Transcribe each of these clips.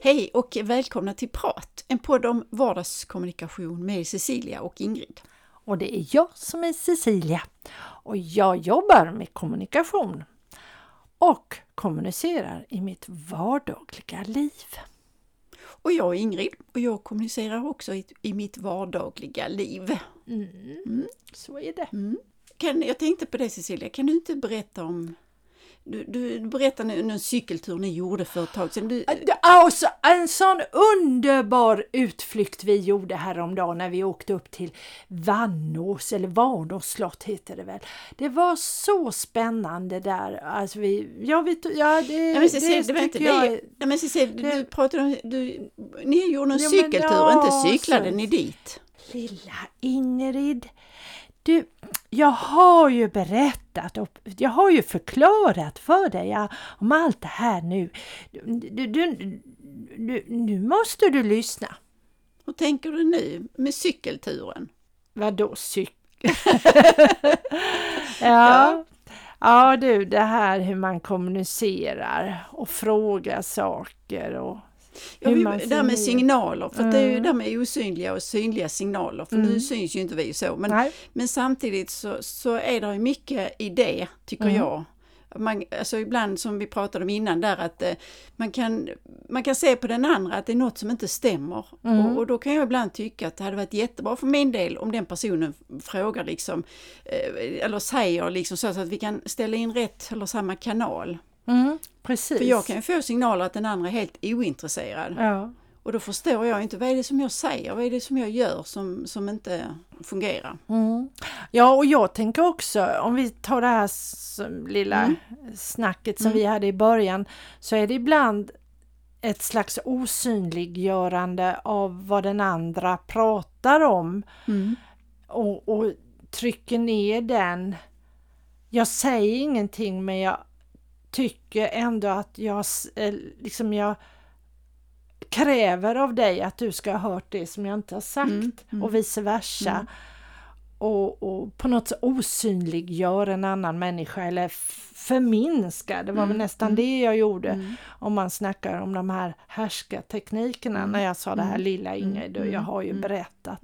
Hej och välkomna till Prat, en podd om vardagskommunikation med Cecilia och Ingrid. Och det är jag som är Cecilia och jag jobbar med kommunikation och kommunicerar i mitt vardagliga liv. Och jag är Ingrid och jag kommunicerar också i, i mitt vardagliga liv. Mm. Mm. Så är det. Mm. Kan, jag tänkte på det Cecilia, kan du inte berätta om du, du berättade en cykeltur ni gjorde för ett tag sedan. Du... Alltså, en sån underbar utflykt vi gjorde häromdagen när vi åkte upp till Vannås, eller Vanås slott heter det väl. Det var så spännande där. Alltså vi, ja, vi, ja det, ja, men Cecil, det, det tycker jag... Ja, men Cecil, det, du pratade om, du, ni gjorde en ja, cykeltur, ja, inte cyklade så, ni dit? Lilla Ingrid, du, jag har ju berättat och jag har ju förklarat för dig om allt det här nu. Du, du, du, nu måste du lyssna. Hur tänker du nu med cykelturen? Vadå cykel? ja. ja du, det här hur man kommunicerar och frågar saker och Ja, vi, det här med signaler, för mm. det är ju mm. det här med osynliga och synliga signaler, för mm. nu syns ju inte vi så. Men, men samtidigt så, så är det mycket i det, tycker mm. jag. Man, alltså ibland som vi pratade om innan där att eh, man, kan, man kan se på den andra att det är något som inte stämmer. Mm. Och, och, då kan jag ibland tycka att det hade varit jättebra för min del om den personen frågar liksom, eh, eller säger liksom så, så att vi kan ställa in rätt eller samma kanal. Mm, precis. För jag kan ju få signaler att den andra är helt ointresserad. Ja. Och då förstår jag inte, vad är det som jag säger, vad är det som jag gör som, som inte fungerar? Mm. Ja, och jag tänker också, om vi tar det här lilla mm. snacket som mm. vi hade i början, så är det ibland ett slags osynliggörande av vad den andra pratar om. Mm. Och, och trycker ner den. Jag säger ingenting men jag tycker ändå att jag, eh, liksom jag kräver av dig att du ska ha hört det som jag inte har sagt mm, mm. och vice versa. Mm. Och, och, på något sätt osynliggör en annan människa eller förminska, det var väl mm, nästan mm. det jag gjorde mm. om man snackar om de här härskarteknikerna när jag sa det här lilla Ingrid och jag har ju berättat.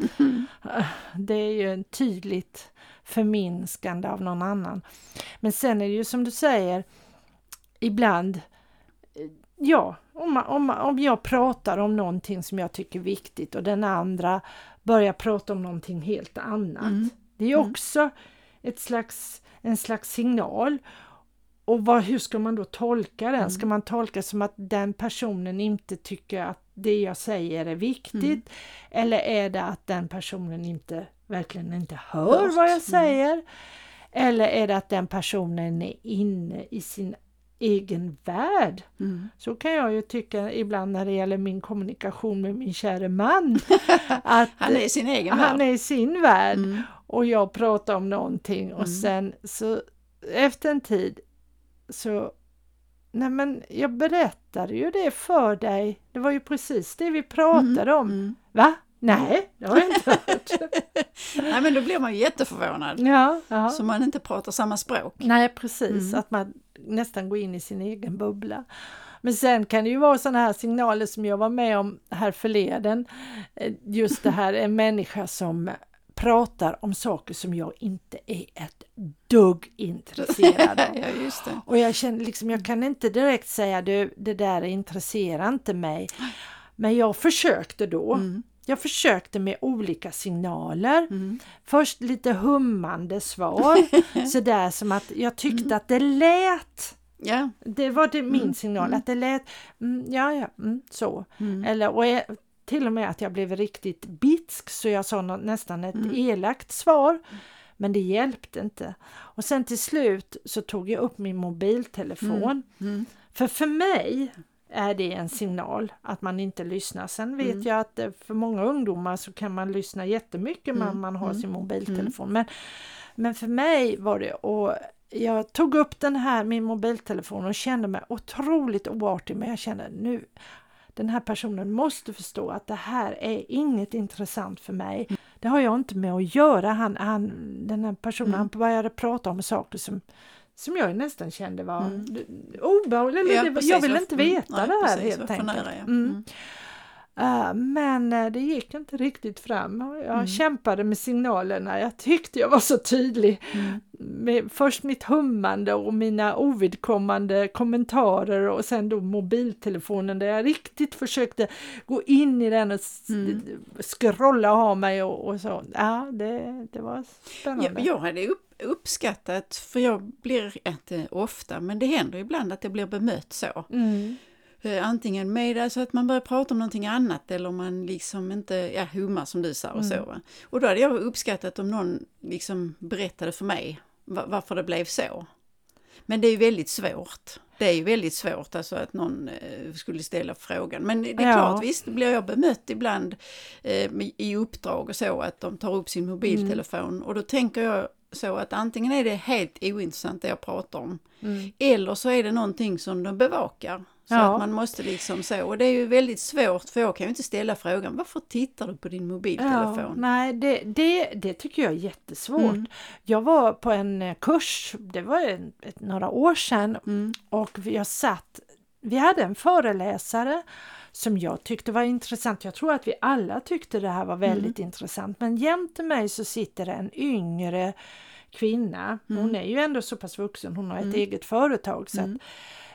Det är ju en tydligt förminskande av någon annan. Men sen är det ju som du säger, ibland, ja, om, om, om jag pratar om någonting som jag tycker är viktigt och den andra börjar prata om någonting helt annat. Mm. Det är mm. också ett slags, en slags signal. Och vad, hur ska man då tolka den? Mm. Ska man tolka som att den personen inte tycker att det jag säger är viktigt? Mm. Eller är det att den personen inte verkligen inte hör Just. vad jag mm. säger? Eller är det att den personen är inne i sin egen värld. Mm. Så kan jag ju tycka ibland när det gäller min kommunikation med min käre man. att han är i sin egen han värld. är i sin värld. Mm. Och jag pratar om någonting och mm. sen så efter en tid så Nej men jag berättade ju det för dig. Det var ju precis det vi pratade mm. om. Mm. Va? Nej, det har jag inte hört. Nej men då blir man ju jätteförvånad. Ja, ja. Så man inte pratar samma språk. Nej precis, mm. att man nästan går in i sin egen bubbla. Men sen kan det ju vara sådana här signaler som jag var med om här förleden. Eh, just det här, en människa som pratar om saker som jag inte är ett dugg intresserad av. ja. Och jag känner liksom, jag kan inte direkt säga du, det där intresserar inte mig. Men jag försökte då. Mm. Jag försökte med olika signaler. Mm. Först lite hummande svar, sådär som att jag tyckte mm. att det lät Yeah. Det var det min mm. signal, mm. att det lät mm, ja, ja, mm, så. Mm. Eller, och jag, till och med att jag blev riktigt bitsk så jag sa något, nästan ett mm. elakt svar. Men det hjälpte inte. Och sen till slut så tog jag upp min mobiltelefon. För för mig är det en signal att man inte lyssnar. Sen vet mm. jag att eh, för många ungdomar så kan man lyssna jättemycket när mm. man har mm. sin mobiltelefon. Mm. Men, men för mig var det och jag tog upp den här min mobiltelefon och kände mig otroligt oartig men jag kände nu den här personen måste förstå att det här är inget intressant för mig. Mm. Det har jag inte med att göra. Han, han, den här personen mm. han började prata om saker som som jag nästan kände var mm. obehagligt. Ja, jag vill inte veta mm, det här precis, helt enkelt. Nära, ja. mm. Uh, men uh, det gick inte riktigt fram. Jag mm. kämpade med signalerna. Jag tyckte jag var så tydlig. Mm. Med först mitt hummande och mina ovidkommande kommentarer och sen då mobiltelefonen där jag riktigt försökte gå in i den och mm. scrolla av mig och, och, så. Ja, det, det var spännande. Jag, jag hade upp, uppskattat, för jag blir inte ofta, men det händer ibland att jag blir bemött så. Mm. Eh, antingen med alltså att man börjar prata om någonting annat eller man liksom inte ja, hummar som du sa och mm. så. Och då hade jag uppskattat om någon liksom berättade för mig varför det blev så. Men det är ju väldigt svårt. Det är ju väldigt svårt alltså att någon eh, skulle ställa frågan. Men det är ja. klart, visst blir jag bemött ibland eh, i uppdrag och så att de tar upp sin mobiltelefon mm. och då tänker jag så att antingen är det helt ointressant det jag pratar om mm. eller så är det någonting som de bevakar. Så ja. att man måste liksom så, och det är ju väldigt svårt för jag kan ju inte ställa frågan varför tittar du på din mobiltelefon? Ja, nej, det, det, det tycker jag är jättesvårt. Mm. Jag var på en eh, kurs, det var en, några år sedan mm. och jag satt, vi hade en föreläsare som jag tyckte var intressant. Jag tror att vi alla tyckte det här var väldigt mm. intressant men jämte mig så sitter en yngre kvinna. Hon mm. är ju ändå så pass vuxen, hon har ett mm. eget företag. Så att,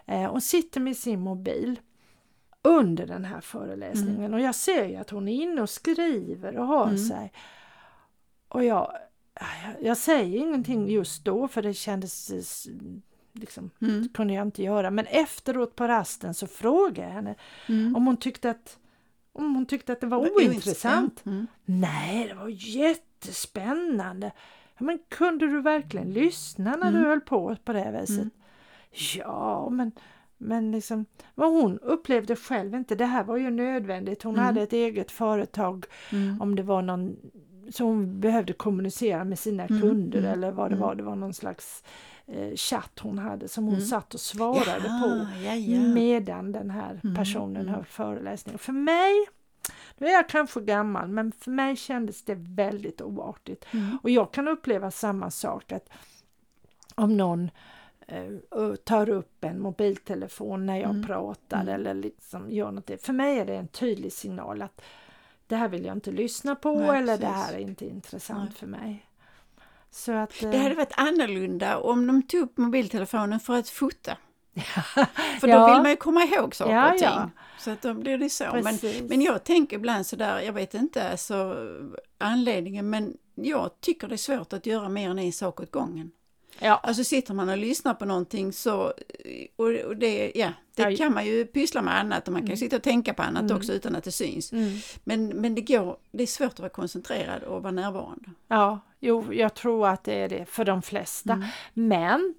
Eh, hon sitter med sin mobil under den här föreläsningen mm. och jag ser ju att hon är inne och skriver och har mm. sig. Och jag, jag säger ingenting just då för det kändes liksom, mm. kunde jag inte göra. Men efteråt på rasten så frågade jag henne mm. om hon tyckte att om hon tyckte att det var ointressant. Mm. Nej, det var jättespännande. Men kunde du verkligen lyssna när du mm. höll på på det viset? Mm. Ja, men, men liksom, vad hon upplevde själv inte, det här var ju nödvändigt. Hon mm. hade ett eget företag mm. om det var någon så hon behövde kommunicera med sina mm. kunder mm. eller vad det var. Det var någon slags eh, chatt hon hade som hon mm. satt och svarade ja, på ja, ja. medan den här mm, personen mm. höll föreläsningen. För mig, nu är jag kanske gammal, men för mig kändes det väldigt oartigt. Mm. Och jag kan uppleva samma sak att om någon tar upp en mobiltelefon när jag mm. pratar mm. eller liksom gör något. För mig är det en tydlig signal att det här vill jag inte lyssna på Nej, eller precis. det här är inte intressant Nej. för mig. Så att, eh... Det hade varit annorlunda om de tog upp mobiltelefonen för att fota. för då vill man ju komma ihåg saker ja, och ting. Ja. Så att då blir det så. Men, men jag tänker ibland sådär, jag vet inte alltså, anledningen men jag tycker det är svårt att göra mer än en sak åt gången. Ja. Alltså sitter man och lyssnar på någonting så, och, det, ja, det kan man ju pyssla med annat och man kan mm. sitta och tänka på annat mm. också utan att det syns. Mm. Men, men det går, det är svårt att vara koncentrerad och vara närvarande. Ja, jo, jag tror att det är det för de flesta. Mm. Men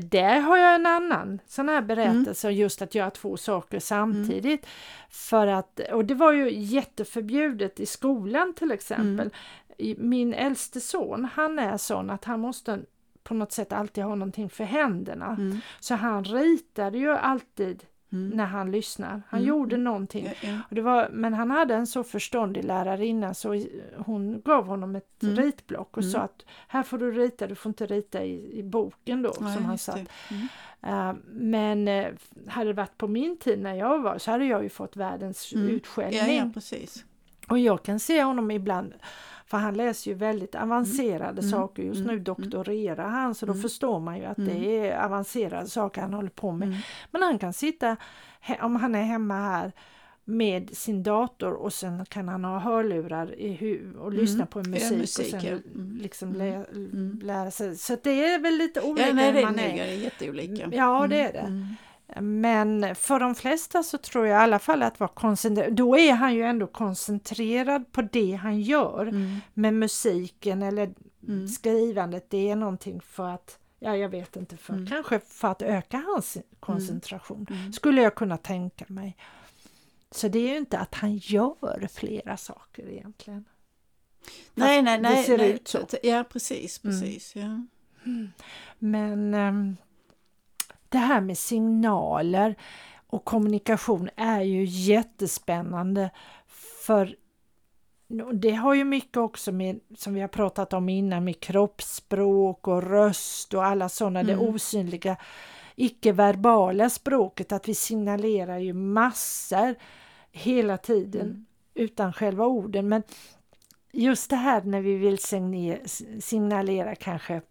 där har jag en annan sån här berättelse, mm. just att göra två saker samtidigt. Mm. För att, och det var ju jätteförbjudet i skolan till exempel. Mm. Min äldste son, han är sån att han måste på något sätt alltid ha någonting för händerna. Mm. Så han ritade ju alltid mm. när han lyssnar. Han mm. gjorde någonting. Ja, ja. Och det var, men han hade en så förståndig lärarinna så hon gav honom ett mm. ritblock och mm. sa att här får du rita, du får inte rita i, i boken då ja, som han satt. Uh, men uh, hade det varit på min tid när jag var så hade jag ju fått världens mm. utskällning. precis. Och jag kan se honom ibland för han läser ju väldigt avancerade mm. saker. Just mm. nu doktorerar han så då mm. förstår man ju att det mm. är avancerade saker han håller på med. Mm. Men han kan sitta, om han är hemma här, med sin dator och sen kan han ha hörlurar i hu- och lyssna på musik, musik och sen ja. liksom lä- lära sig. Så det är väl lite olika. Ja, nej, det, man är. är jätteolika. Ja, det är det. Men för de flesta så tror jag i alla fall att vara koncentrerad, då är han ju ändå koncentrerad på det han gör. Mm. Men musiken eller mm. skrivandet det är någonting för att, ja jag vet inte, för, mm. kanske för att öka hans koncentration. Mm. Mm. Skulle jag kunna tänka mig. Så det är ju inte att han gör flera saker egentligen. Nej, nej, nej. Det ser nej, ut så. Ja, precis, precis. Ja. Men um, det här med signaler och kommunikation är ju jättespännande för det har ju mycket också med, som vi har pratat om innan, med kroppsspråk och röst och alla sådana, mm. det osynliga icke-verbala språket, att vi signalerar ju massor hela tiden mm. utan själva orden. Men just det här när vi vill signalera kanske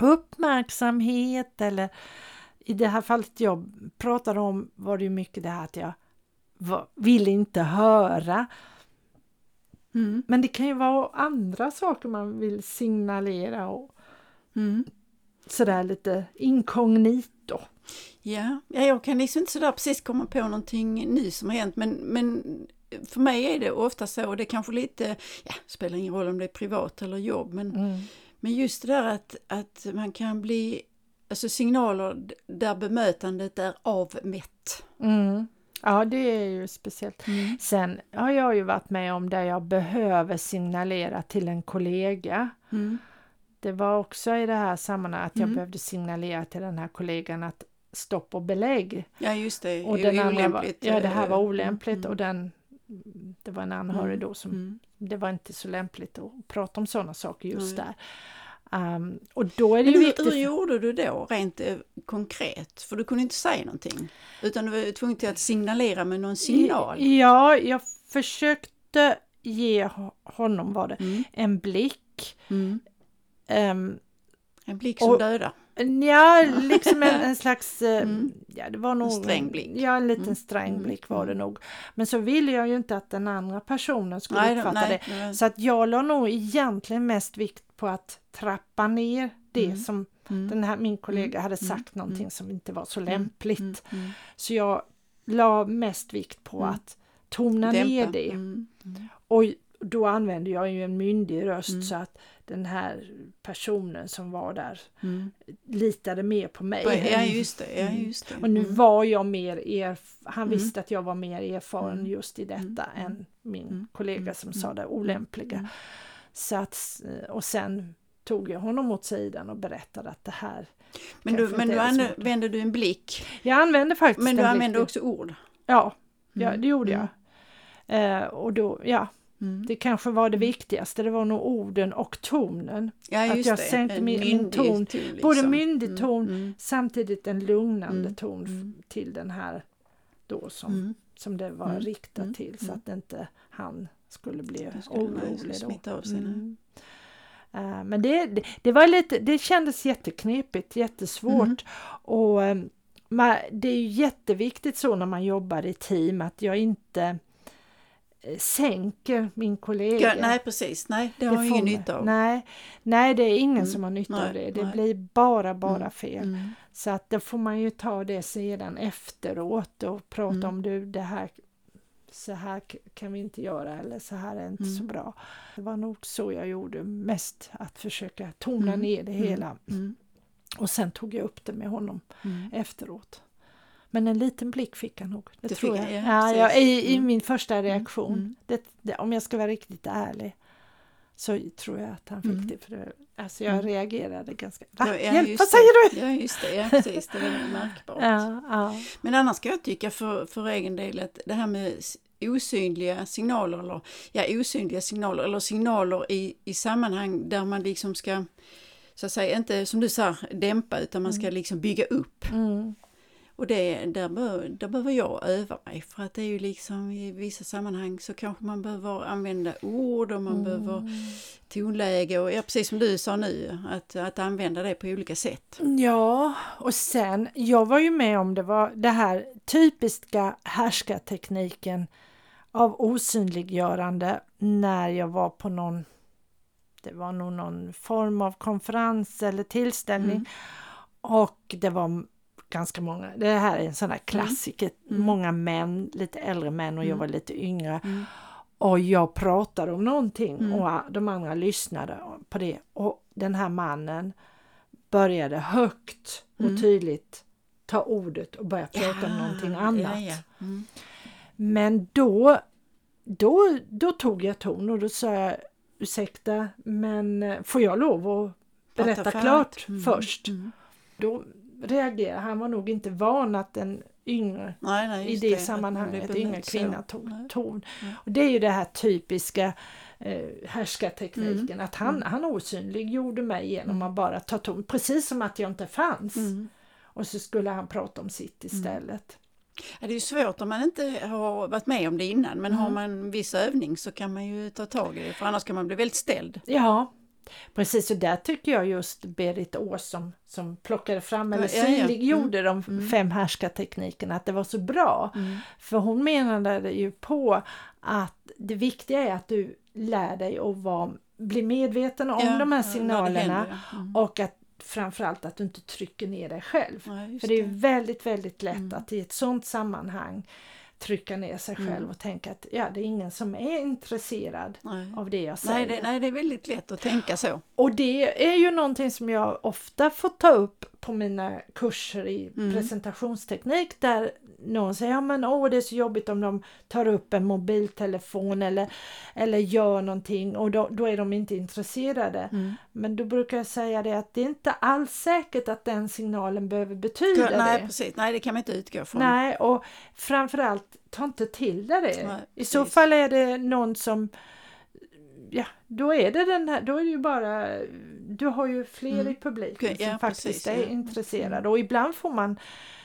uppmärksamhet eller i det här fallet jag pratade om var det ju mycket det här att jag vill inte höra. Mm. Men det kan ju vara andra saker man vill signalera och mm. sådär lite inkognito. Ja, jag kan liksom inte sådär precis komma på någonting nu som har hänt men, men för mig är det ofta så, och det kanske lite, ja, spelar ingen roll om det är privat eller jobb, men, mm. men just det där att, att man kan bli, alltså signaler där bemötandet är avmätt. Mm. Ja, det är ju speciellt. Mm. Sen har jag ju varit med om där jag behöver signalera till en kollega. Mm. Det var också i det här sammanhanget att jag mm. behövde signalera till den här kollegan att stopp och belägg. Ja, just det. Och den andra var, ja, det här var olämpligt och den det var en anhörig mm. då som mm. det var inte så lämpligt att prata om sådana saker just där. Um, och då är det Men viktigt. Hur, gjorde du då rent eh, konkret? För du kunde inte säga någonting. Utan du var tvungen till att signalera med någon signal. Ja, jag försökte ge honom var det, mm. en blick. Um, en blick som och, dödar? Ja, liksom en, en slags... Eh, mm. Ja, det var nog... En sträng blick. Ja, en liten mm. sträng mm. blick var det mm. nog. Men så ville jag ju inte att den andra personen skulle nej, uppfatta nej, det. Nej. Så att jag la nog egentligen mest vikt på att trappa ner det mm. som mm. den här, min kollega hade sagt någonting som inte var så lämpligt. Så jag la mest vikt på att tona Dämpa. ner det. Och då använde jag ju en myndig röst mm. så att den här personen som var där mm. litade mer på mig. Ja just det. Ja, just det. Och nu mm. var jag mer erf han mm. visste att jag var mer erfaren mm. just i detta än min kollega som sa det olämpliga. Så att, och sen tog jag honom åt sidan och berättade att det här Men du, men du använde du en blick? Jag använde faktiskt Men du använde också ord? Ja, ja det gjorde jag. Uh, och då, ja, Mm. Det kanske var det viktigaste, det var nog orden och tonen. Ja, att jag det. sänkte min, min ton, ton liksom. både myndig mm, ton mm. samtidigt en lugnande mm. ton mm. till den här då som, mm. som det var riktat till så att inte han skulle bli orolig. Då. Av sig, uh, men det, det, det, var lite, det kändes jätteknepigt, jättesvårt och um, det är ju jätteviktigt så när man jobbar i team att jag inte sänker min kollega. Ja, nej precis, nej det har det ingen nytta av. Nej, nej det är ingen mm. som har nytta nej, av det. Det nej. blir bara, bara mm. fel. Mm. Så att då får man ju ta det sedan efteråt och prata mm. om du det här så här kan vi inte göra eller så här är inte så mm. bra. Det var nog så jag gjorde mest, att försöka tona ner det hela. Och sen tog jag upp det med honom efteråt. Men en liten blick fick han nog. Det, det tror jag. Ja, ja, i, i mm. min första mm. reaktion. Mm. Det, det, om jag ska vara riktigt ärlig så tror jag att han fick mm. det. För det, alltså jag mm. reagerade ganska... Va? Ja, Hjälp, vad säger du? Ja just det, ja, precis, det är märkbart. Ja, ja. Men annars ska jag tycka för, för egen del att det här med osynliga signaler eller ja, osynliga signaler eller signaler i, i sammanhang där man liksom ska så att säga inte som du sa dämpa utan man ska liksom bygga upp. Mm. Och det, där, bör, där behöver jag öva mig för att det är ju liksom i vissa sammanhang så kanske man behöver använda ord och man mm. behöver tonläge och ja, precis som du sa nu att, att använda det på olika sätt. Ja, och sen jag var ju med om det var det här typiska härskartekniken av osynliggörande när jag var på någon det var nog någon form av konferens eller tillställning mm. och det var ganska många. Det här är en sån här klassiker. Mm. Många män, lite äldre män och jag mm. var lite yngre. Mm. Och jag pratade om någonting mm. och de andra lyssnade på det. Och den här mannen började högt och mm. tydligt ta ordet och börja prata ja, om någonting annat. Ja, ja. Men då, då, då tog jag ton och då sa jag ursäkta men får jag lov att berätta klart mm. först? Mm. Då reagera. Han var nog inte van att en yngre nej, nej, i det, det sammanhanget, yngre kvinna tog ton. Och det är ju det här typiska eh, härskartekniken, mm. att han, mm. han osynliggjorde mig genom att bara ta ton, precis som att jag inte fanns. Mm. Och så skulle han prata om sitt mm. istället. Ja, det är ju svårt om man inte har varit med om det innan men mm. har man viss övning så kan man ju ta tag i det för annars kan man bli väldigt ställd. Ja, precis och där tycker jag just Berit Ås som, som plockade fram eller synliggjorde ja, ja. mm. de mm. fem härskarteknikerna att det var så bra. Mm. För hon menade ju på att det viktiga är att du lär dig att vara, bli medveten om ja, de här signalerna mm. och att framförallt att du inte trycker ner dig själv. För det är väldigt, väldigt lätt mm. att i ett sådant sammanhang trycka ner sig själv mm. och tänka att ja, det är ingen som är intresserad nej. av det jag säger. Nej det, nej, det är väldigt lätt att tänka så. Och det är ju någonting som jag ofta får ta upp på mina kurser i mm. presentationsteknik där någon säger ja men åh det är så jobbigt om de tar upp en mobiltelefon eller, eller gör någonting och då, då är de inte intresserade. Mm. Men då brukar jag säga det att det är inte alls säkert att den signalen behöver betyda nej, det. Nej precis, nej det kan man inte utgå från. Nej och framförallt ta inte till det. Nej, I så fall är det någon som ja, då är det den här, då är det ju bara, du har ju fler mm. i publiken som ja, faktiskt precis, är ja. intresserade mm. och ibland får man,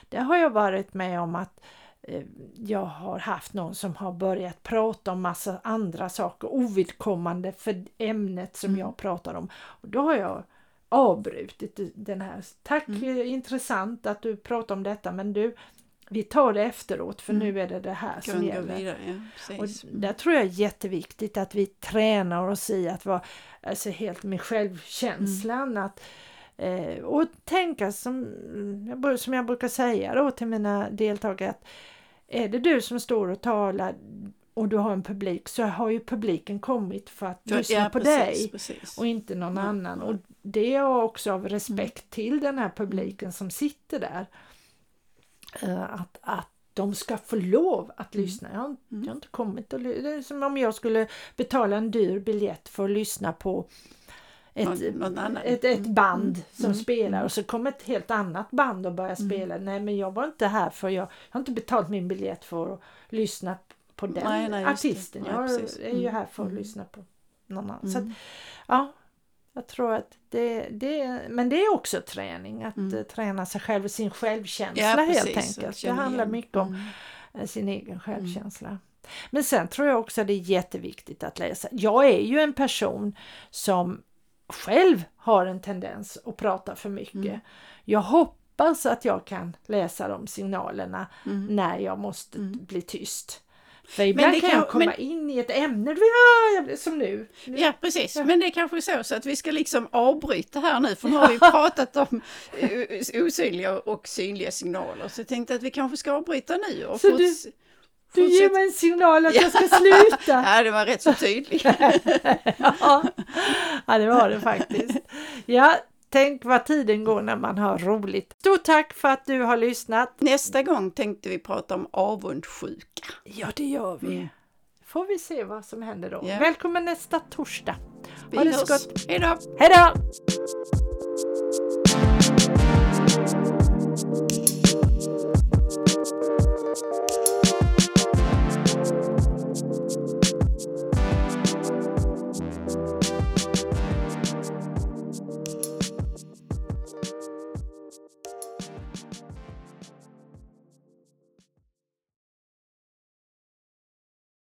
det har jag varit med om att eh, jag har haft någon som har börjat prata om massa andra saker ovidkommande för ämnet som mm. jag pratar om. Och då har jag avbrutit den här. Tack, mm. intressant att du pratar om detta men du, vi tar det efteråt för mm. nu är det det här som gäller. Vidare, ja, och där tror jag är jätteviktigt att vi tränar oss i att vara alltså helt med självkänslan. Mm. Att, eh, och tänka som, som jag brukar säga då till mina deltagare att är det du som står och talar och du har en publik så har ju publiken kommit för att lyssna ja, på precis, dig precis. och inte någon ja, annan. Ja. Och det är också av respekt mm. till den här publiken som sitter där. Eh, att, att de ska få lov att mm. lyssna. Jag har, mm. jag har inte kommit att Det är som om jag skulle betala en dyr biljett för att lyssna på ett, någon, någon ett, ett band mm. som mm. spelar och så kommer ett helt annat band och börjar mm. spela. Nej men jag var inte här för jag, jag har inte betalt min biljett för att lyssna på den nej, nej, artisten. Nej, jag är ju här för att lyssna på någon annan. Så att, ja, jag tror att det, det, men det är också träning, att mm. träna sig själv och sin självkänsla ja, helt enkelt. Det handlar mycket om mm. Eh, sin egen självkänsla. Mm. Men sen tror jag också att det är jätteviktigt att läsa. Jag är ju en person som själv har en tendens att prata för mycket. Mm. Jag hoppas att jag kan läsa de signalerna mm. när jag måste mm. bli tyst. För ibland kan, kan jag komma men, in i ett ämne, ja, som nu. Ja precis, ja. men det är kanske så, så att vi ska liksom avbryta här nu för nu har vi pratat om osynliga och synliga signaler så jag tänkte att vi kanske ska avbryta nu. Och så du, du ger mig en signal att jag ska sluta? ja, det var rätt så tydligt. ja. ja, det var det faktiskt. Ja, Tänk vad tiden går när man har roligt. Stort tack för att du har lyssnat. Nästa gång tänkte vi prata om avundsjuka. Ja, det gör vi. Mm. Får vi se vad som händer då. Yeah. Välkommen nästa torsdag. Ha det så gott. Hejdå!